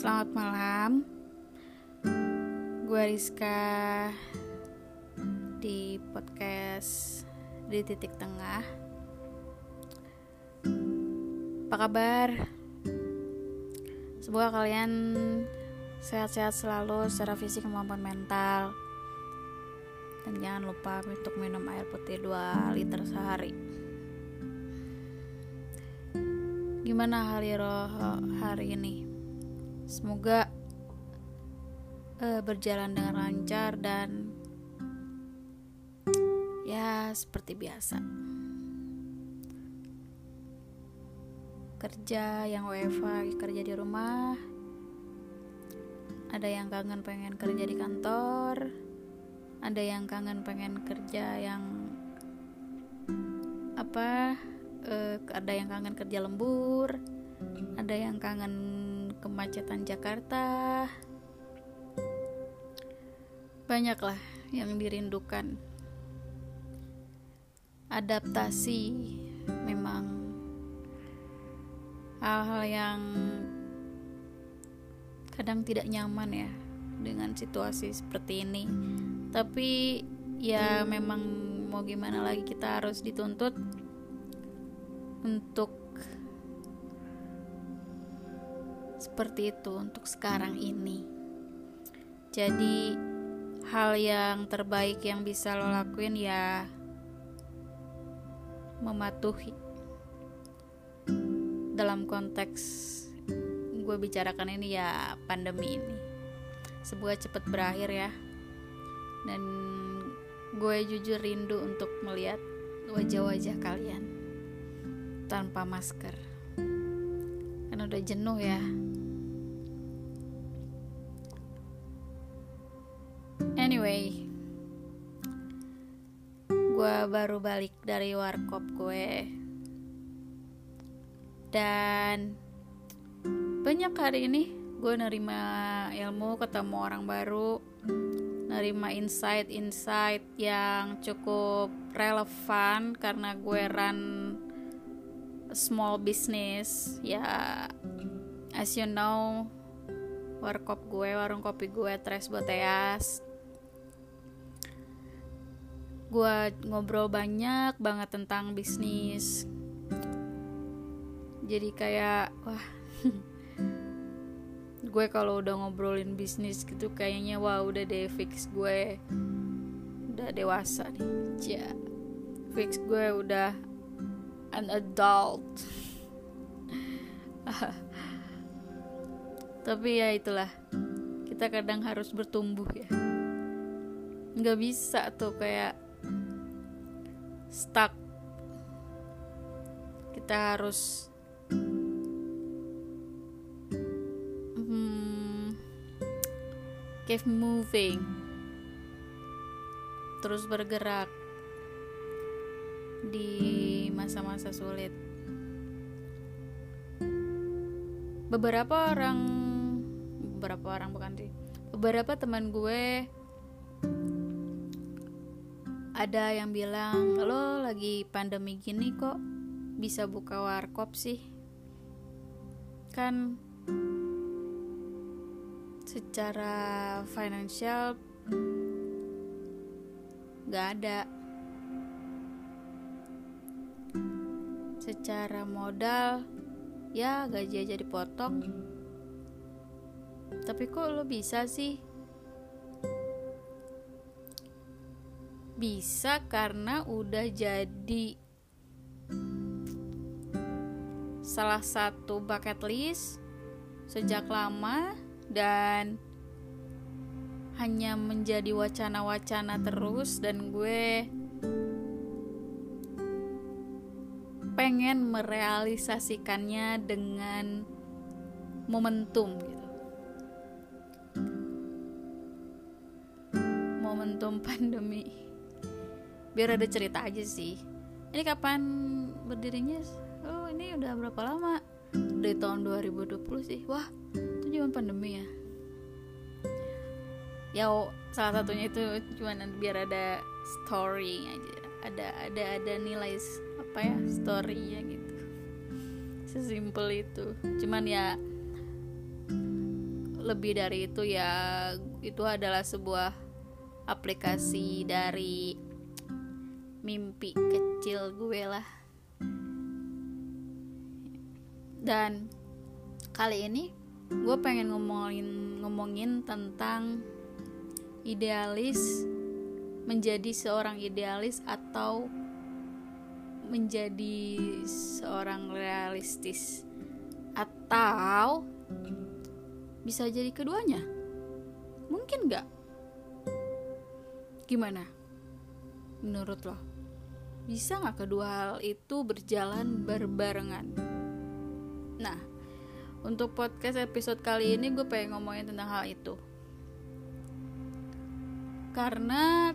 Selamat malam. Gue Rizka di podcast di titik tengah. Apa kabar? Semoga kalian sehat-sehat selalu secara fisik maupun mental. Dan jangan lupa untuk minum air putih 2 liter sehari. Gimana hari roh hari ini? Semoga uh, berjalan dengan lancar dan ya seperti biasa. Kerja yang WFH kerja di rumah. Ada yang kangen pengen kerja di kantor. Ada yang kangen pengen kerja yang apa uh, ada yang kangen kerja lembur ada yang kangen kemacetan Jakarta. Banyaklah yang dirindukan. Adaptasi memang hal-hal yang kadang tidak nyaman ya dengan situasi seperti ini. Tapi ya memang mau gimana lagi kita harus dituntut untuk seperti itu untuk sekarang ini. Jadi hal yang terbaik yang bisa lo lakuin ya mematuhi. Dalam konteks gue bicarakan ini ya pandemi ini. Sebuah cepat berakhir ya. Dan gue jujur rindu untuk melihat wajah-wajah kalian tanpa masker. Kan udah jenuh ya anyway gue baru balik dari warkop gue. Dan banyak hari ini gue nerima ilmu ketemu orang baru nerima insight-insight yang cukup relevan karena gue run small business. Ya as you know warkop gue warung kopi gue Tres Boteas gue ngobrol banyak banget tentang bisnis. Jadi kayak wah. Gue kalau udah ngobrolin bisnis gitu kayaknya wah udah deh fix gue. Udah dewasa nih ya fix gue udah an adult. Tapi ya itulah kita kadang harus bertumbuh ya. Nggak bisa tuh kayak stuck. Kita harus hmm, keep moving. Terus bergerak di masa-masa sulit. Beberapa orang, beberapa orang bukan sih, beberapa teman gue ada yang bilang lo lagi pandemi gini kok bisa buka warkop sih? Kan secara finansial gak ada. Secara modal ya gaji aja dipotong. Tapi kok lo bisa sih bisa karena udah jadi salah satu bucket list sejak lama dan hanya menjadi wacana-wacana terus dan gue pengen merealisasikannya dengan momentum gitu. Momentum pandemi. Biar ada cerita aja sih. Ini kapan berdirinya? Oh, ini udah berapa lama? Dari tahun 2020 sih. Wah, itu zaman pandemi ya. Ya, salah satunya itu cuman biar ada story aja. Ada ada ada nilai apa ya storynya gitu sesimpel itu cuman ya lebih dari itu ya itu adalah sebuah aplikasi dari mimpi kecil gue lah. Dan kali ini gue pengen ngomongin ngomongin tentang idealis menjadi seorang idealis atau menjadi seorang realistis. Atau bisa jadi keduanya. Mungkin nggak? Gimana? Menurut lo bisa nggak kedua hal itu berjalan berbarengan? Nah untuk podcast episode kali ini gue pengen ngomongin tentang hal itu. Karena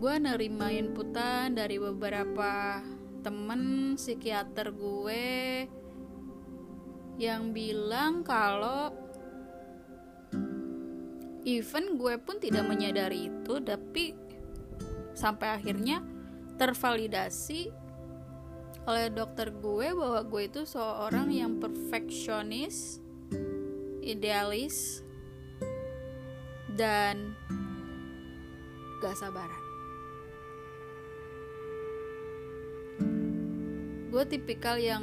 gue nerima inputan dari beberapa temen psikiater gue yang bilang kalau even gue pun tidak menyadari itu tapi sampai akhirnya tervalidasi oleh dokter gue bahwa gue itu seorang yang perfeksionis, idealis, dan gak sabaran. Gue tipikal yang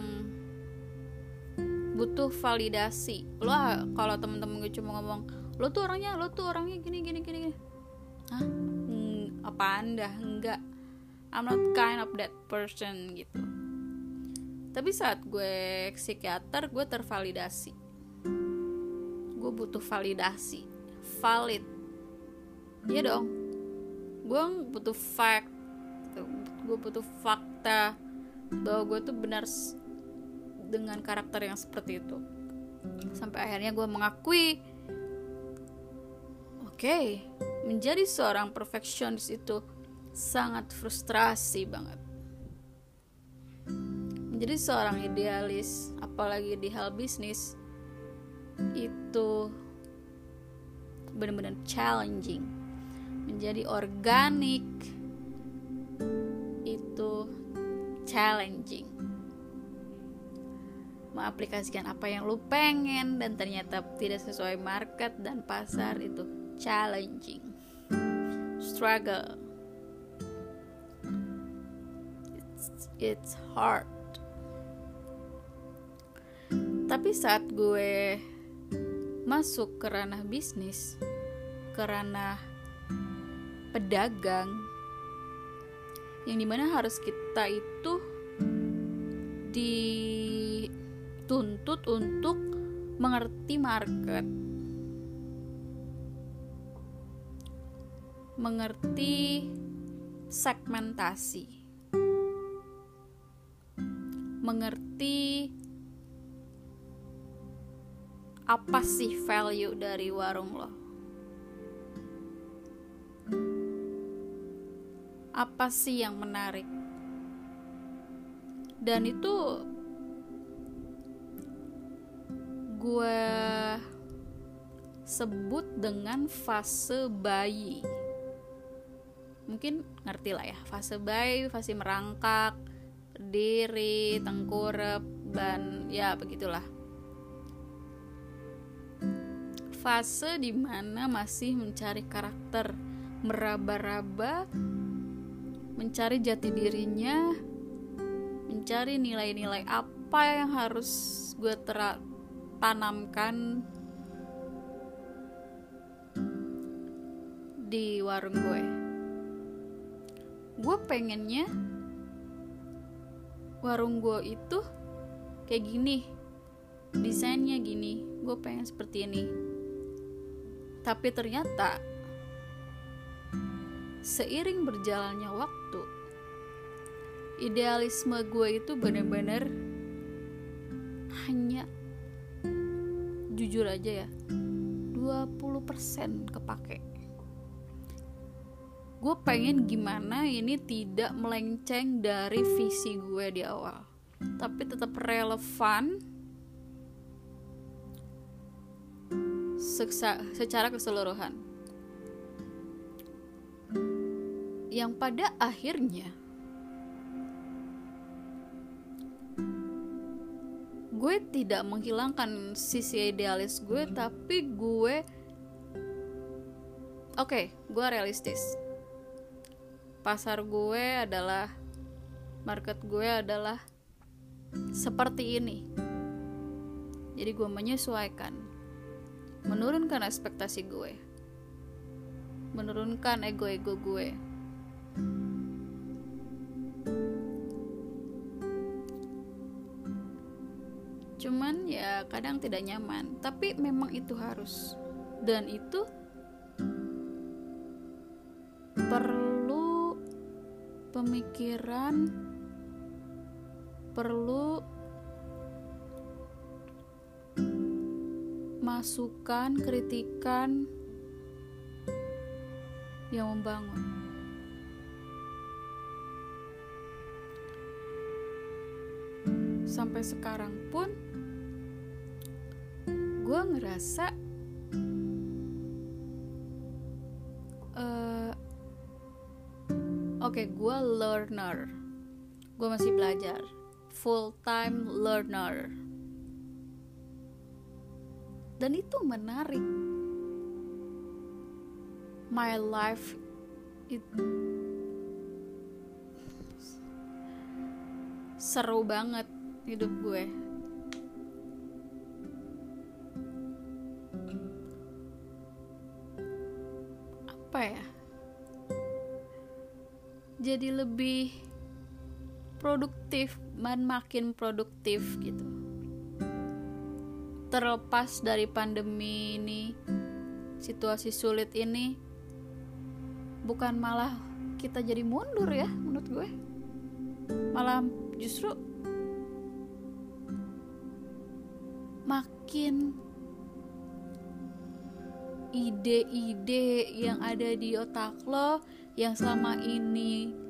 butuh validasi lo kalau temen-temen gue cuma ngomong lo tuh orangnya lo tuh orangnya gini gini gini, gini. Hah? Hmm, apa anda enggak I'm not kind of that person gitu. Tapi saat gue psikiater gue tervalidasi. Gue butuh validasi. Valid. Iya dong. Gue butuh fact. Gue butuh fakta bahwa gue tuh benar dengan karakter yang seperti itu. Sampai akhirnya gue mengakui oke okay, menjadi seorang perfeksionis itu sangat frustrasi banget. Menjadi seorang idealis apalagi di hal bisnis itu benar-benar challenging. Menjadi organik itu challenging. Mengaplikasikan apa yang lu pengen dan ternyata tidak sesuai market dan pasar itu challenging. Struggle it's, hard. Tapi saat gue masuk ke ranah bisnis ke ranah pedagang yang di mana harus kita itu di dituntut untuk mengerti market, mengerti segmentasi, mengerti apa sih value dari warung lo. Apa sih yang menarik? Dan itu gue sebut dengan fase bayi mungkin ngerti lah ya fase bayi fase merangkak diri tengkurap dan ya begitulah. Fase di mana masih mencari karakter meraba-raba mencari jati dirinya mencari nilai-nilai apa yang harus gue tanamkan di warung gue. Gue pengennya warung gue itu kayak gini. Desainnya gini. Gue pengen seperti ini. Tapi ternyata seiring berjalannya waktu idealisme gue itu bener-bener hanya jujur aja ya 20% kepake gue pengen gimana ini tidak melenceng dari visi gue di awal. Tapi tetap relevan secara keseluruhan. Yang pada akhirnya gue tidak menghilangkan sisi idealis gue tapi gue oke okay, gue realistis pasar gue adalah market gue adalah seperti ini. Jadi gue menyesuaikan menurunkan ekspektasi gue menurunkan ego-ego gue. Cuman ya kadang tidak nyaman tapi memang itu harus. Dan itu pemikiran perlu masukan kritikan yang membangun. Sampai sekarang pun gue ngerasa oke okay, gue learner. Gue masih belajar. Full time learner. Dan itu menarik. My life it seru banget hidup gue. Apa ya jadi lebih produktif man makin produktif gitu. Terlepas dari pandemi ini situasi sulit ini bukan malah kita jadi mundur ya menurut gue. Malah justru makin ide-ide yang ada di otak lo yang selama ini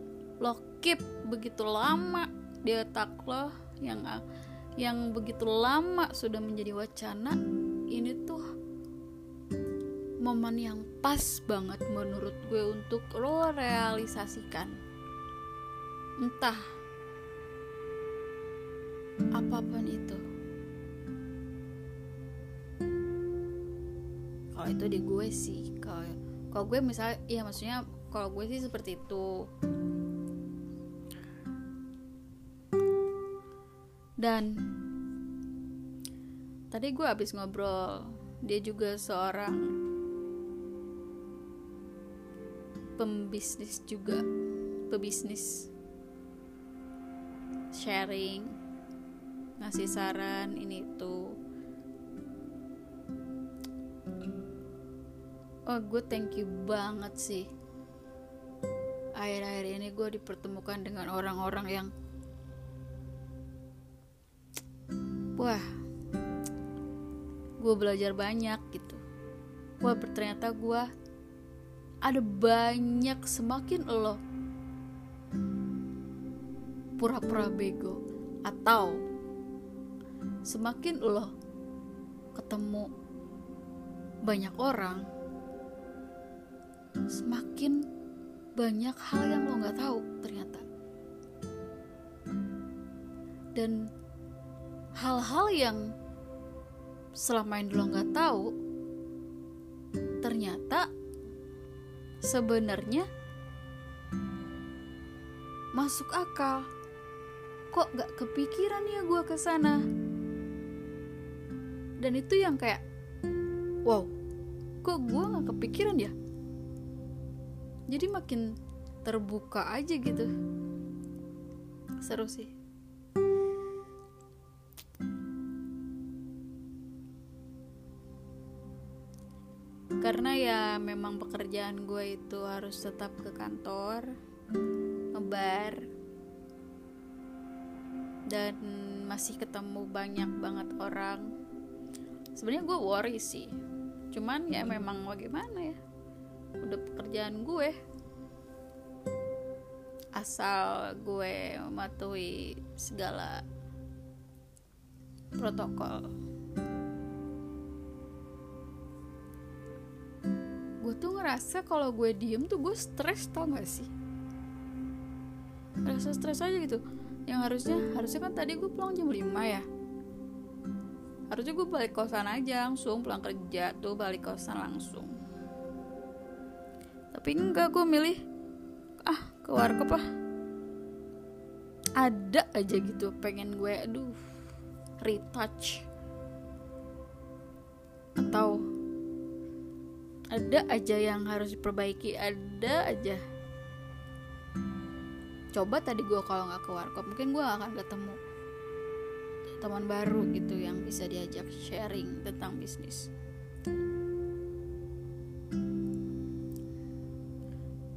lo keep begitu lama di otak lo yang yang begitu lama sudah menjadi wacana ini tuh momen yang pas banget menurut gue untuk lo realisasikan. Entah apa pun itu. Kalau itu di gue sih kalau kalau gue misalnya ya maksudnya kalau gue sih seperti itu dan tadi gue habis ngobrol dia juga seorang pembisnis juga pebisnis sharing ngasih saran ini itu. Oh gue thank you banget sih. Akhir-akhir ini gue dipertemukan dengan orang-orang yang wah gue belajar banyak gitu. Wah ternyata gue ada banyak semakin lo pura-pura bego atau semakin lo ketemu banyak orang semakin banyak hal yang lo nggak tahu ternyata. Dan hal-hal yang selama ini lo nggak tahu ternyata sebenarnya masuk akal. Kok gak kepikiran ya gue ke sana? Dan itu yang kayak wow kok gue gak kepikiran ya? Jadi makin terbuka aja gitu. Seru sih karena ya memang pekerjaan gue itu harus tetap ke kantor ngebar dan masih ketemu banyak banget orang. Sebenarnya gue worry sih cuman ya memang bagaimana ya udah pekerjaan gue. Asal gue mematuhi segala protokol ngerasa kalau gue diem tuh gue stres tau gak sih? Rasa stres aja gitu. Yang harusnya harusnya kan tadi gue pulang jam 5 ya. Harusnya gue balik kosan aja langsung pulang kerja tuh balik kosan langsung. Tapi enggak gue milih ah ke warkop ah ada aja gitu pengen gue aduh retouch. Atau ada aja yang harus diperbaiki ada aja. Coba tadi gue kalau nggak ke warkop mungkin gue akan ketemu teman baru gitu yang bisa diajak sharing tentang bisnis.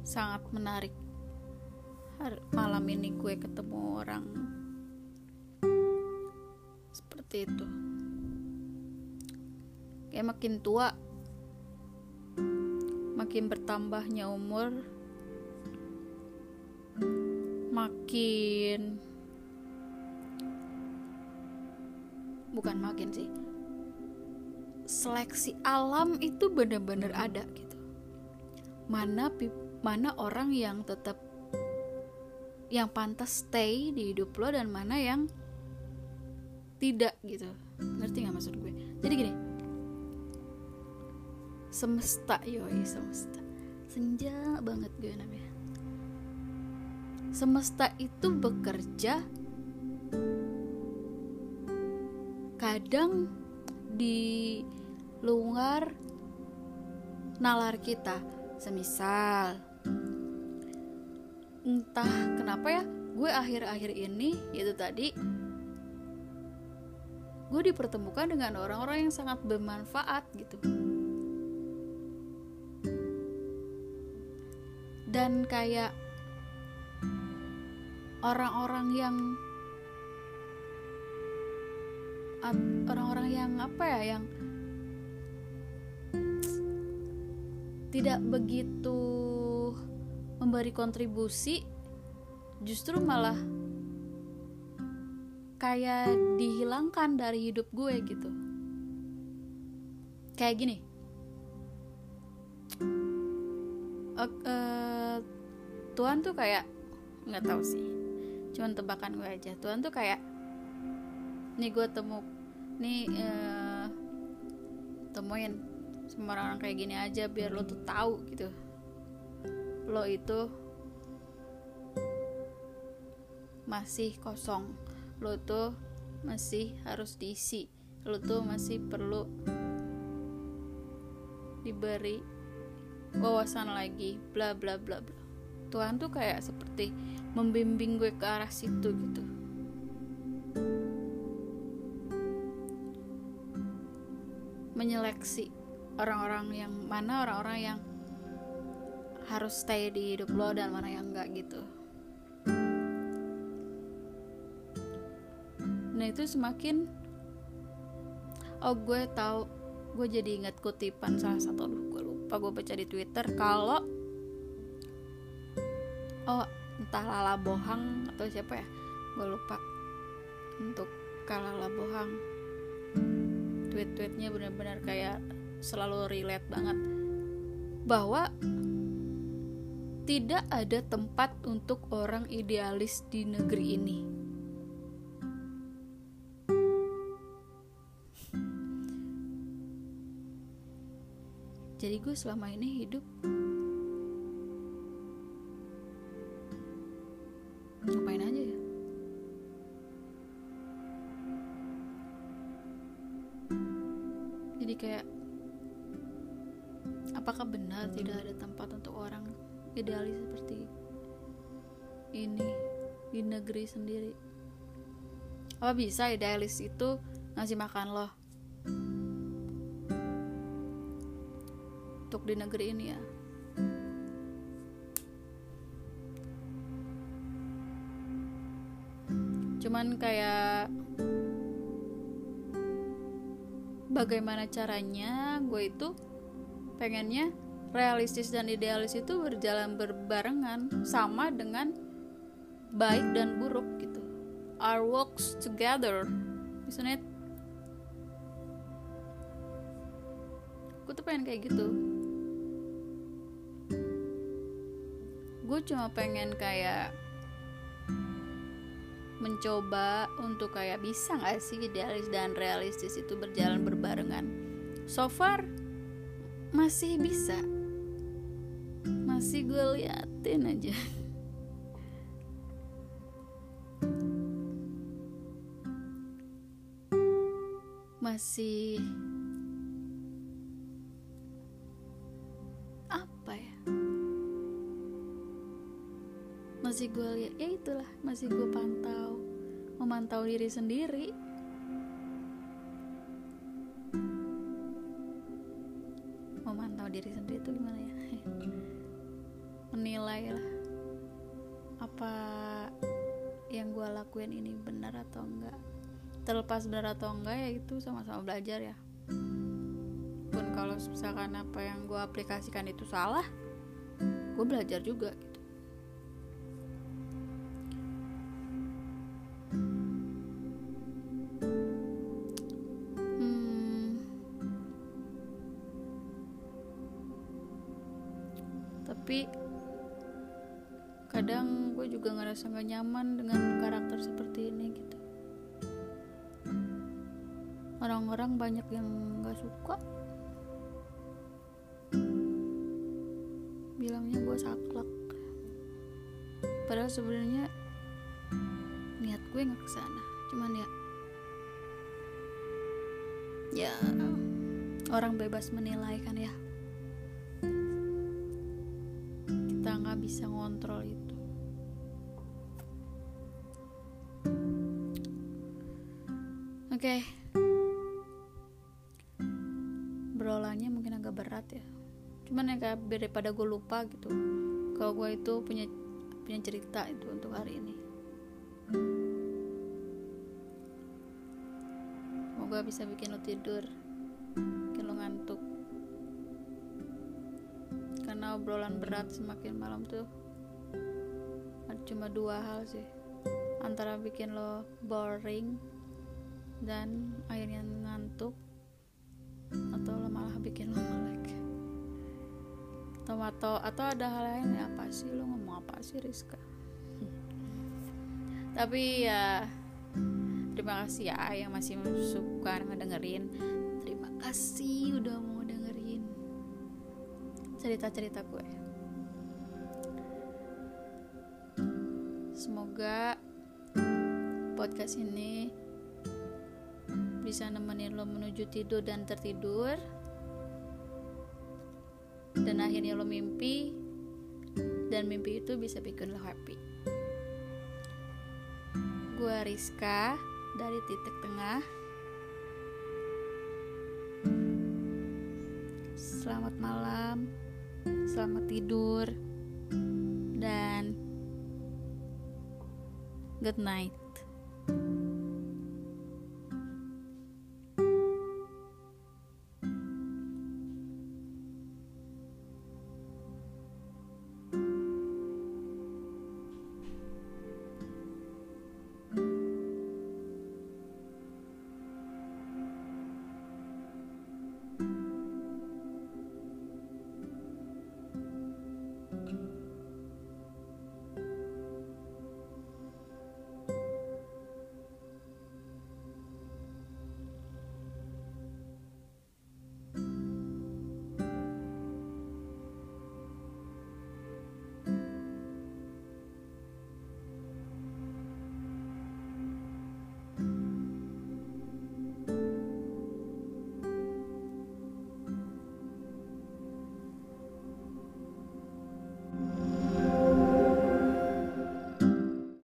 Sangat menarik. Malam ini gue ketemu orang seperti itu. Kayak makin tua makin bertambahnya umur makin bukan makin sih seleksi alam itu benar-benar ada gitu. Mana mana orang yang tetap yang pantas stay di hidup lo dan mana yang tidak gitu. Ngerti nggak maksud gue? Jadi gini semesta yoi semesta. Senja banget gue namanya. Semesta itu bekerja kadang di luar nalar kita. Semisal entah kenapa ya gue akhir-akhir ini itu tadi gue dipertemukan dengan orang-orang yang sangat bermanfaat gitu dan kayak orang-orang yang orang-orang yang apa ya yang tidak begitu memberi kontribusi justru malah kayak dihilangkan dari hidup gue gitu. Kayak gini uh, uh, Tuhan tuh kayak nggak tahu sih. Cuman tebakan gue aja. Tuhan tuh kayak nih gue temu nih uh, temuin semua orang, orang kayak gini aja biar lo tuh tahu gitu. Lo itu masih kosong. Lo tuh masih harus diisi. Lo tuh masih perlu diberi wawasan lagi bla bla bla bla. Tuhan tuh kayak seperti membimbing gue ke arah situ gitu. Menyeleksi orang-orang yang mana orang-orang yang harus stay di hidup lo dan mana yang enggak gitu. Nah itu semakin oh gue tahu gue jadi inget kutipan salah satu lupa gue baca di twitter kalau oh entah Lala Bohang atau siapa ya gue lupa. Untuk Kalala Bohang. Tweet-tweetnya benar-benar kayak selalu relate banget. Bahwa tidak ada tempat untuk orang idealis di negeri ini. Jadi gue selama ini hidup ngapain aja ya? Jadi kayak apakah benar tidak ada tempat untuk orang idealis seperti ini di negeri sendiri? Apa bisa idealis itu ngasih makan loh? Di negeri ini ya. Cuman kayak bagaimana caranya gue itu pengennya realistis dan idealis itu berjalan berbarengan sama dengan baik dan buruk gitu. Our works together isn't it? Gue tuh pengen kayak gitu gue cuma pengen kayak mencoba untuk kayak bisa nggak sih idealis dan realistis itu berjalan berbarengan? So far masih bisa. Masih gue liatin aja. Masih masih gue lihat ya itulah masih gue pantau memantau diri sendiri. Memantau diri sendiri itu gimana ya? Menilai lah apa yang gue lakuin ini benar atau enggak. Terlepas benar atau enggak ya itu sama-sama belajar ya. Pun kalau misalkan apa yang gue aplikasikan itu salah gue belajar juga gitu tapi kadang gue juga ngerasa gak nyaman dengan karakter seperti ini gitu. Orang-orang banyak yang nggak suka. Bilangnya gue saklek. Padahal sebenarnya niat gue nggak ke sana cuman ya ya orang bebas menilai kan ya bisa ngontrol itu. Oke. Okay. berolahnya mungkin agak berat ya. Cuman ya kayak daripada gue lupa gitu. Kalau gue itu punya punya cerita itu untuk hari ini. Semoga bisa bikin lo tidur. Bikin lo ngantuk obrolan berat semakin malam tuh. Cuma dua hal sih. Antara bikin lo boring dan akhirnya ngantuk atau lo malah bikin lo melek. Atau atau atau ada hal lain ya apa sih? Lo ngomong apa sih Rizka? Tapi ya terima kasih ya yang masih suka ngedengerin. Terima kasih udah cerita-cerita gue. Semoga podcast ini bisa nemenin lo menuju tidur dan tertidur. Dan akhirnya lo mimpi dan mimpi itu bisa bikin lo happy. Gue Rizka dari titik tengah. Selamat malam selamat tidur. Dan good night